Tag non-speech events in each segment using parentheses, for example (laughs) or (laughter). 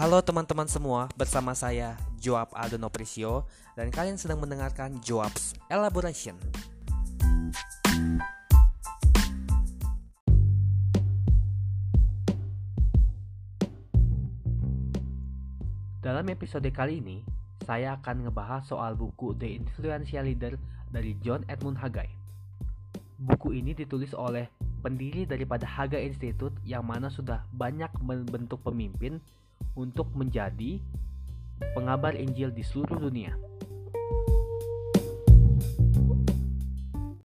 Halo teman-teman semua, bersama saya Joab Aldo Prisio dan kalian sedang mendengarkan Joab's Elaboration. Dalam episode kali ini, saya akan ngebahas soal buku The Influential Leader dari John Edmund Haggai. Buku ini ditulis oleh pendiri daripada Haga Institute yang mana sudah banyak membentuk pemimpin untuk menjadi pengabar Injil di seluruh dunia.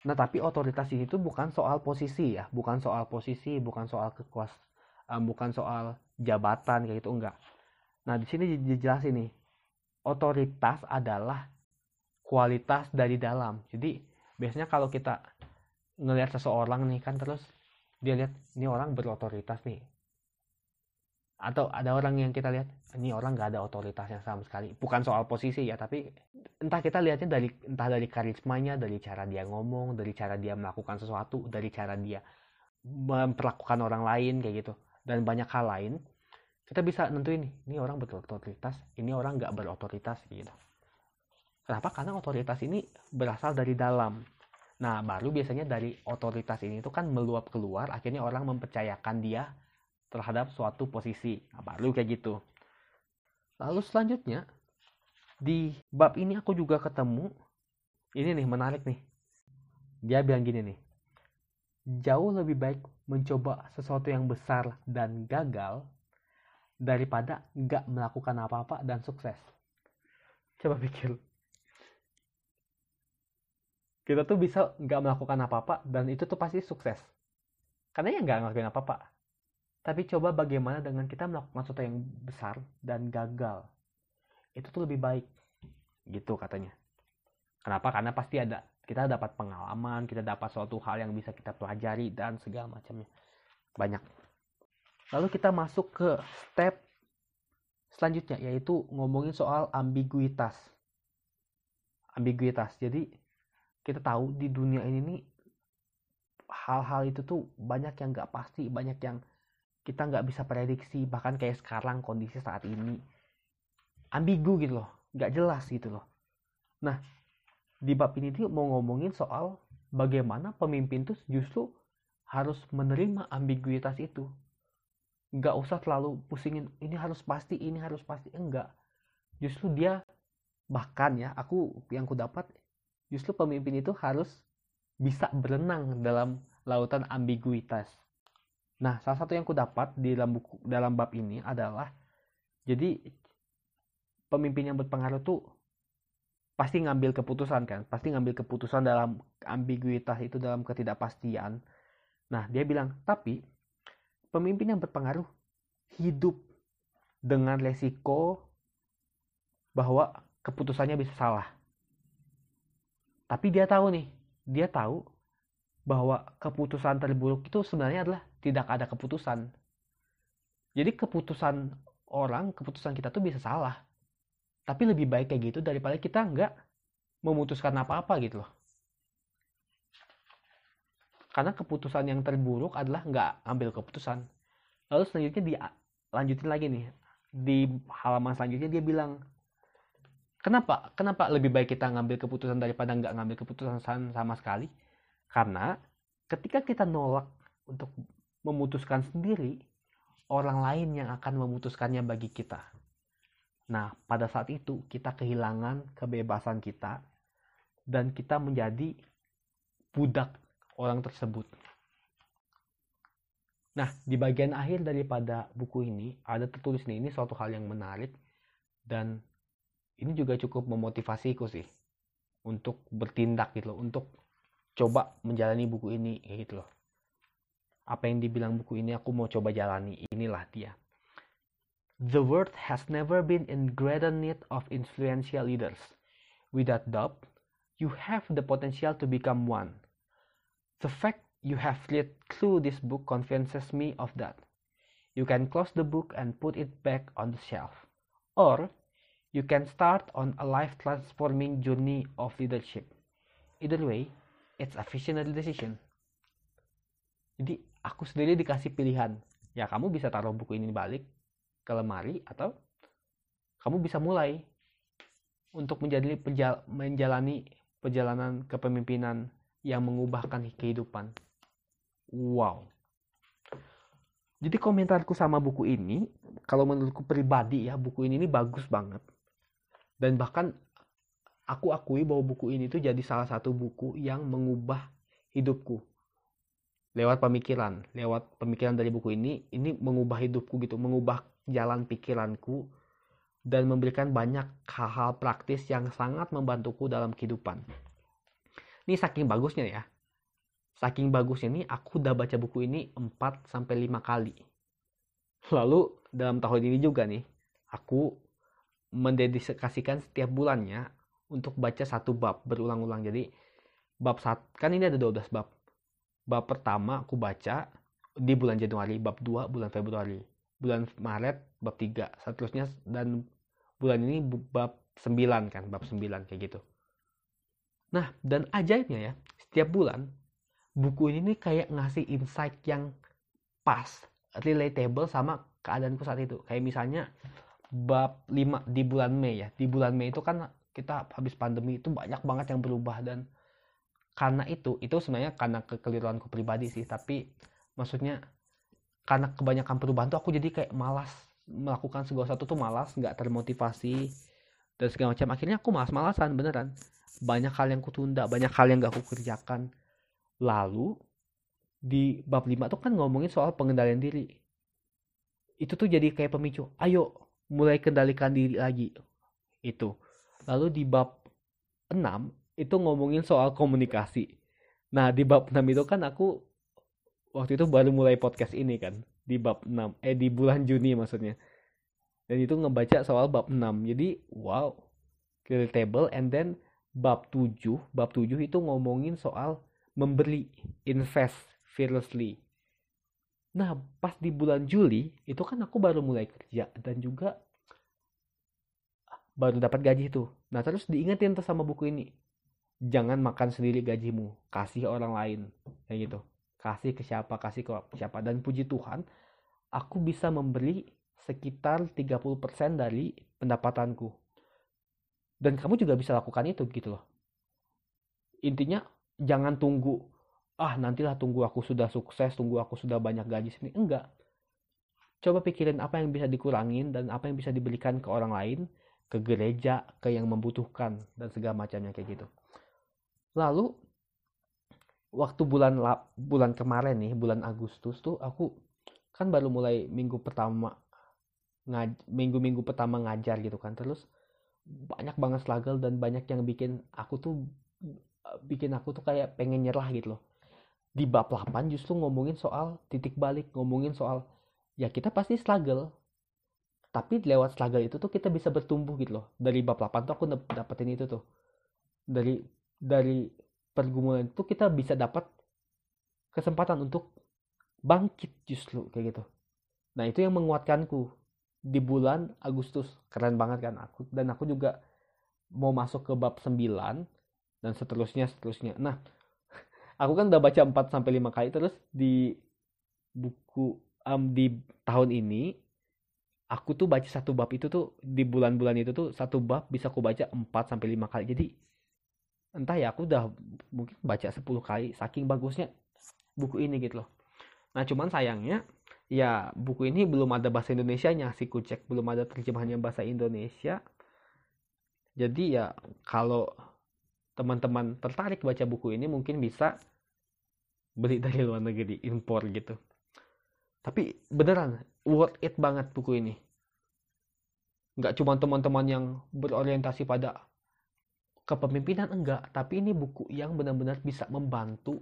Nah, tapi otoritas ini tuh bukan soal posisi ya, bukan soal posisi, bukan soal kekuas, um, bukan soal jabatan kayak gitu enggak. Nah, di sini dijelasin nih, otoritas adalah kualitas dari dalam. Jadi, biasanya kalau kita ngelihat seseorang nih kan terus dia lihat ini orang berotoritas nih atau ada orang yang kita lihat ini orang gak ada otoritasnya sama sekali. Bukan soal posisi ya tapi entah kita lihatnya dari entah dari karismanya dari cara dia ngomong dari cara dia melakukan sesuatu dari cara dia memperlakukan orang lain kayak gitu. Dan banyak hal lain kita bisa nentuin ini orang berotoritas ini orang gak berotoritas gitu. Kenapa? Karena otoritas ini berasal dari dalam. Nah, baru biasanya dari otoritas ini itu kan meluap keluar, akhirnya orang mempercayakan dia terhadap suatu posisi. Nah, baru kayak gitu. Lalu selanjutnya, di bab ini aku juga ketemu, ini nih menarik nih. Dia bilang gini nih, jauh lebih baik mencoba sesuatu yang besar dan gagal daripada nggak melakukan apa-apa dan sukses. Coba pikir, kita tuh bisa nggak melakukan apa-apa dan itu tuh pasti sukses karena ya nggak ngelakuin apa-apa tapi coba bagaimana dengan kita melakukan sesuatu yang besar dan gagal. Itu tuh lebih baik gitu katanya. Kenapa? Karena pasti ada kita dapat pengalaman kita dapat suatu hal yang bisa kita pelajari dan segala macamnya. Banyak. Lalu kita masuk ke step selanjutnya yaitu ngomongin soal ambiguitas. Ambiguitas. Jadi kita tahu di dunia ini nih hal-hal itu tuh banyak yang nggak pasti banyak yang kita nggak bisa prediksi bahkan kayak sekarang kondisi saat ini. Ambigu gitu loh nggak jelas gitu loh. Nah di bab ini tuh mau ngomongin soal bagaimana pemimpin tuh justru harus menerima ambiguitas itu. Nggak usah terlalu pusingin ini harus pasti ini harus pasti. Enggak. Justru dia bahkan ya aku yang ku dapat justru pemimpin itu harus bisa berenang dalam lautan ambiguitas. Nah, salah satu yang ku dapat di dalam buku dalam bab ini adalah jadi pemimpin yang berpengaruh tuh pasti ngambil keputusan kan, pasti ngambil keputusan dalam ambiguitas itu dalam ketidakpastian. Nah, dia bilang, tapi pemimpin yang berpengaruh hidup dengan resiko bahwa keputusannya bisa salah. Tapi dia tahu nih, dia tahu bahwa keputusan terburuk itu sebenarnya adalah tidak ada keputusan. Jadi keputusan orang, keputusan kita tuh bisa salah. Tapi lebih baik kayak gitu daripada kita nggak memutuskan apa-apa gitu loh. Karena keputusan yang terburuk adalah nggak ambil keputusan. Lalu selanjutnya dilanjutin lagi nih. Di halaman selanjutnya dia bilang, Kenapa? Kenapa lebih baik kita ngambil keputusan daripada nggak ngambil keputusan sama sekali? Karena ketika kita nolak untuk memutuskan sendiri, orang lain yang akan memutuskannya bagi kita. Nah, pada saat itu kita kehilangan kebebasan kita dan kita menjadi budak orang tersebut. Nah, di bagian akhir daripada buku ini ada tertulis nih, ini suatu hal yang menarik dan ini juga cukup memotivasiku sih untuk bertindak gitu loh, untuk coba menjalani buku ini gitu loh. Apa yang dibilang buku ini aku mau coba jalani, inilah dia. The world has never been in greater need of influential leaders. Without doubt, you have the potential to become one. The fact you have read through this book convinces me of that. You can close the book and put it back on the shelf. Or you can start on a life transforming journey of leadership. Either way, it's a visionary decision. Jadi aku sendiri dikasih pilihan. Ya kamu bisa taruh buku ini balik ke lemari atau kamu bisa mulai untuk menjadi penjal, menjalani perjalanan kepemimpinan yang mengubahkan kehidupan. Wow. Jadi komentarku sama buku ini, kalau menurutku pribadi ya, buku ini, ini bagus banget. Dan bahkan aku akui bahwa buku ini tuh jadi salah satu buku yang mengubah hidupku. Lewat pemikiran, lewat pemikiran dari buku ini, ini mengubah hidupku gitu, mengubah jalan pikiranku dan memberikan banyak hal-hal praktis yang sangat membantuku dalam kehidupan. Ini saking bagusnya ya. Saking bagusnya nih aku udah baca buku ini 4 sampai 5 kali. Lalu dalam tahun ini juga nih aku mendedikasikan setiap bulannya untuk baca satu bab berulang-ulang. Jadi bab saat kan ini ada 12 bab. Bab pertama aku baca di bulan Januari, bab 2 bulan Februari, bulan Maret bab 3, seterusnya dan bulan ini bab 9 kan, bab 9 kayak gitu. Nah, dan ajaibnya ya, setiap bulan buku ini nih kayak ngasih insight yang pas, relatable sama keadaanku saat itu. Kayak misalnya bab 5 di bulan Mei ya. Di bulan Mei itu kan kita habis pandemi itu banyak banget yang berubah dan karena itu itu sebenarnya karena kekeliruanku pribadi sih tapi maksudnya karena kebanyakan perubahan tuh aku jadi kayak malas melakukan segala sesuatu tuh malas nggak termotivasi dan segala macam. Akhirnya aku malas-malasan beneran. Banyak hal yang kutunda banyak hal yang gak aku kerjakan lalu di bab 5 tuh kan ngomongin soal pengendalian diri. Itu tuh jadi kayak pemicu ayo mulai kendalikan diri lagi. Itu. Lalu di bab 6 itu ngomongin soal komunikasi nah di bab 6 itu kan aku waktu itu baru mulai podcast ini kan di bab 6 eh di bulan Juni maksudnya dan itu ngebaca soal bab 6 jadi wow table and then bab 7, bab 7 itu ngomongin soal memberi, invest fearlessly. Nah, pas di bulan Juli, itu kan aku baru mulai kerja dan juga baru dapat gaji itu. Nah, terus diingetin tuh sama buku ini. Jangan makan sendiri gajimu, kasih orang lain. Kayak gitu. Kasih ke siapa, kasih ke siapa. Dan puji Tuhan, aku bisa memberi sekitar 30% dari pendapatanku dan kamu juga bisa lakukan itu gitu loh intinya jangan tunggu ah nantilah tunggu aku sudah sukses tunggu aku sudah banyak gaji sini enggak coba pikirin apa yang bisa dikurangin dan apa yang bisa diberikan ke orang lain ke gereja ke yang membutuhkan dan segala macamnya kayak gitu lalu waktu bulan bulan kemarin nih bulan Agustus tuh aku kan baru mulai minggu pertama ngaj minggu minggu pertama ngajar gitu kan. Terus banyak banget struggle dan banyak yang bikin aku tuh bikin aku tuh kayak pengen nyerah gitu loh. Di bab 8 justru ngomongin soal titik balik ngomongin soal ya kita pasti struggle. Tapi lewat struggle itu tuh kita bisa bertumbuh gitu loh. Dari bab 8 tuh aku dapetin itu tuh. Dari dari pergumulan itu kita bisa dapat kesempatan untuk bangkit justru kayak gitu. Nah itu yang menguatkanku di bulan Agustus. Keren banget kan aku. Dan aku juga mau masuk ke bab 9 dan seterusnya seterusnya. Nah (laughs) aku kan udah baca 4 sampai 5 kali terus di buku um, di tahun ini aku tuh baca satu bab itu tuh di bulan-bulan itu tuh satu bab bisa aku baca 4 sampai 5 kali. Jadi entah ya aku udah mungkin baca 10 kali saking bagusnya buku ini gitu loh. Nah cuman sayangnya ya buku ini belum ada bahasa Indonesia-nya si kucek. Belum ada terjemahannya bahasa Indonesia. Jadi ya kalau teman-teman tertarik baca buku ini mungkin bisa beli dari luar negeri impor gitu. Tapi beneran worth it banget buku ini. Nggak cuma teman-teman yang berorientasi pada kepemimpinan enggak tapi ini buku yang benar-benar bisa membantu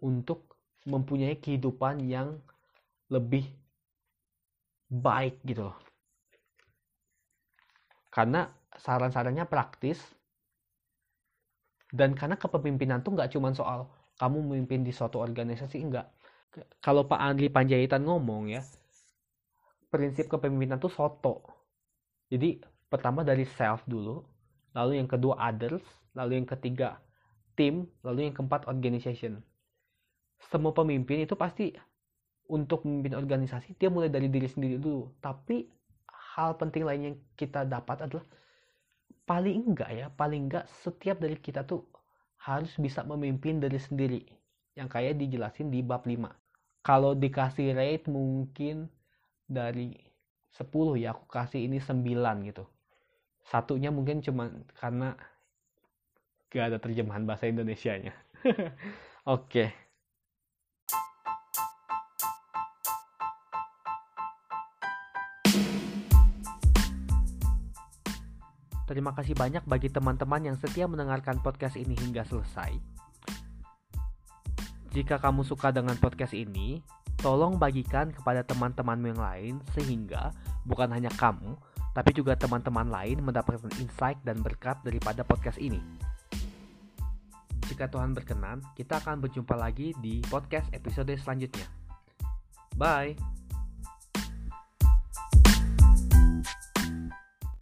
untuk mempunyai kehidupan yang lebih baik gitu loh. Karena saran-sarannya praktis dan karena kepemimpinan tuh nggak cuma soal kamu memimpin di suatu organisasi enggak. Kalau Pak Andri Panjaitan ngomong ya, prinsip kepemimpinan tuh soto. Jadi pertama dari self dulu, lalu yang kedua others, lalu yang ketiga tim, lalu yang keempat organization. Semua pemimpin itu pasti untuk memimpin organisasi dia mulai dari diri sendiri dulu. Tapi hal penting lain yang kita dapat adalah paling enggak ya paling enggak setiap dari kita tuh harus bisa memimpin diri sendiri. Yang kayak dijelasin di bab 5 kalau dikasih rate mungkin dari 10 ya aku kasih ini 9 gitu satunya mungkin cuma karena gak ada terjemahan bahasa Indonesia-nya (laughs) oke okay. Terima kasih banyak bagi teman-teman yang setia mendengarkan podcast ini hingga selesai. Jika kamu suka dengan podcast ini, tolong bagikan kepada teman-temanmu yang lain sehingga bukan hanya kamu, tapi juga teman-teman lain mendapatkan insight dan berkat daripada podcast ini. Jika Tuhan berkenan, kita akan berjumpa lagi di podcast episode selanjutnya. Bye.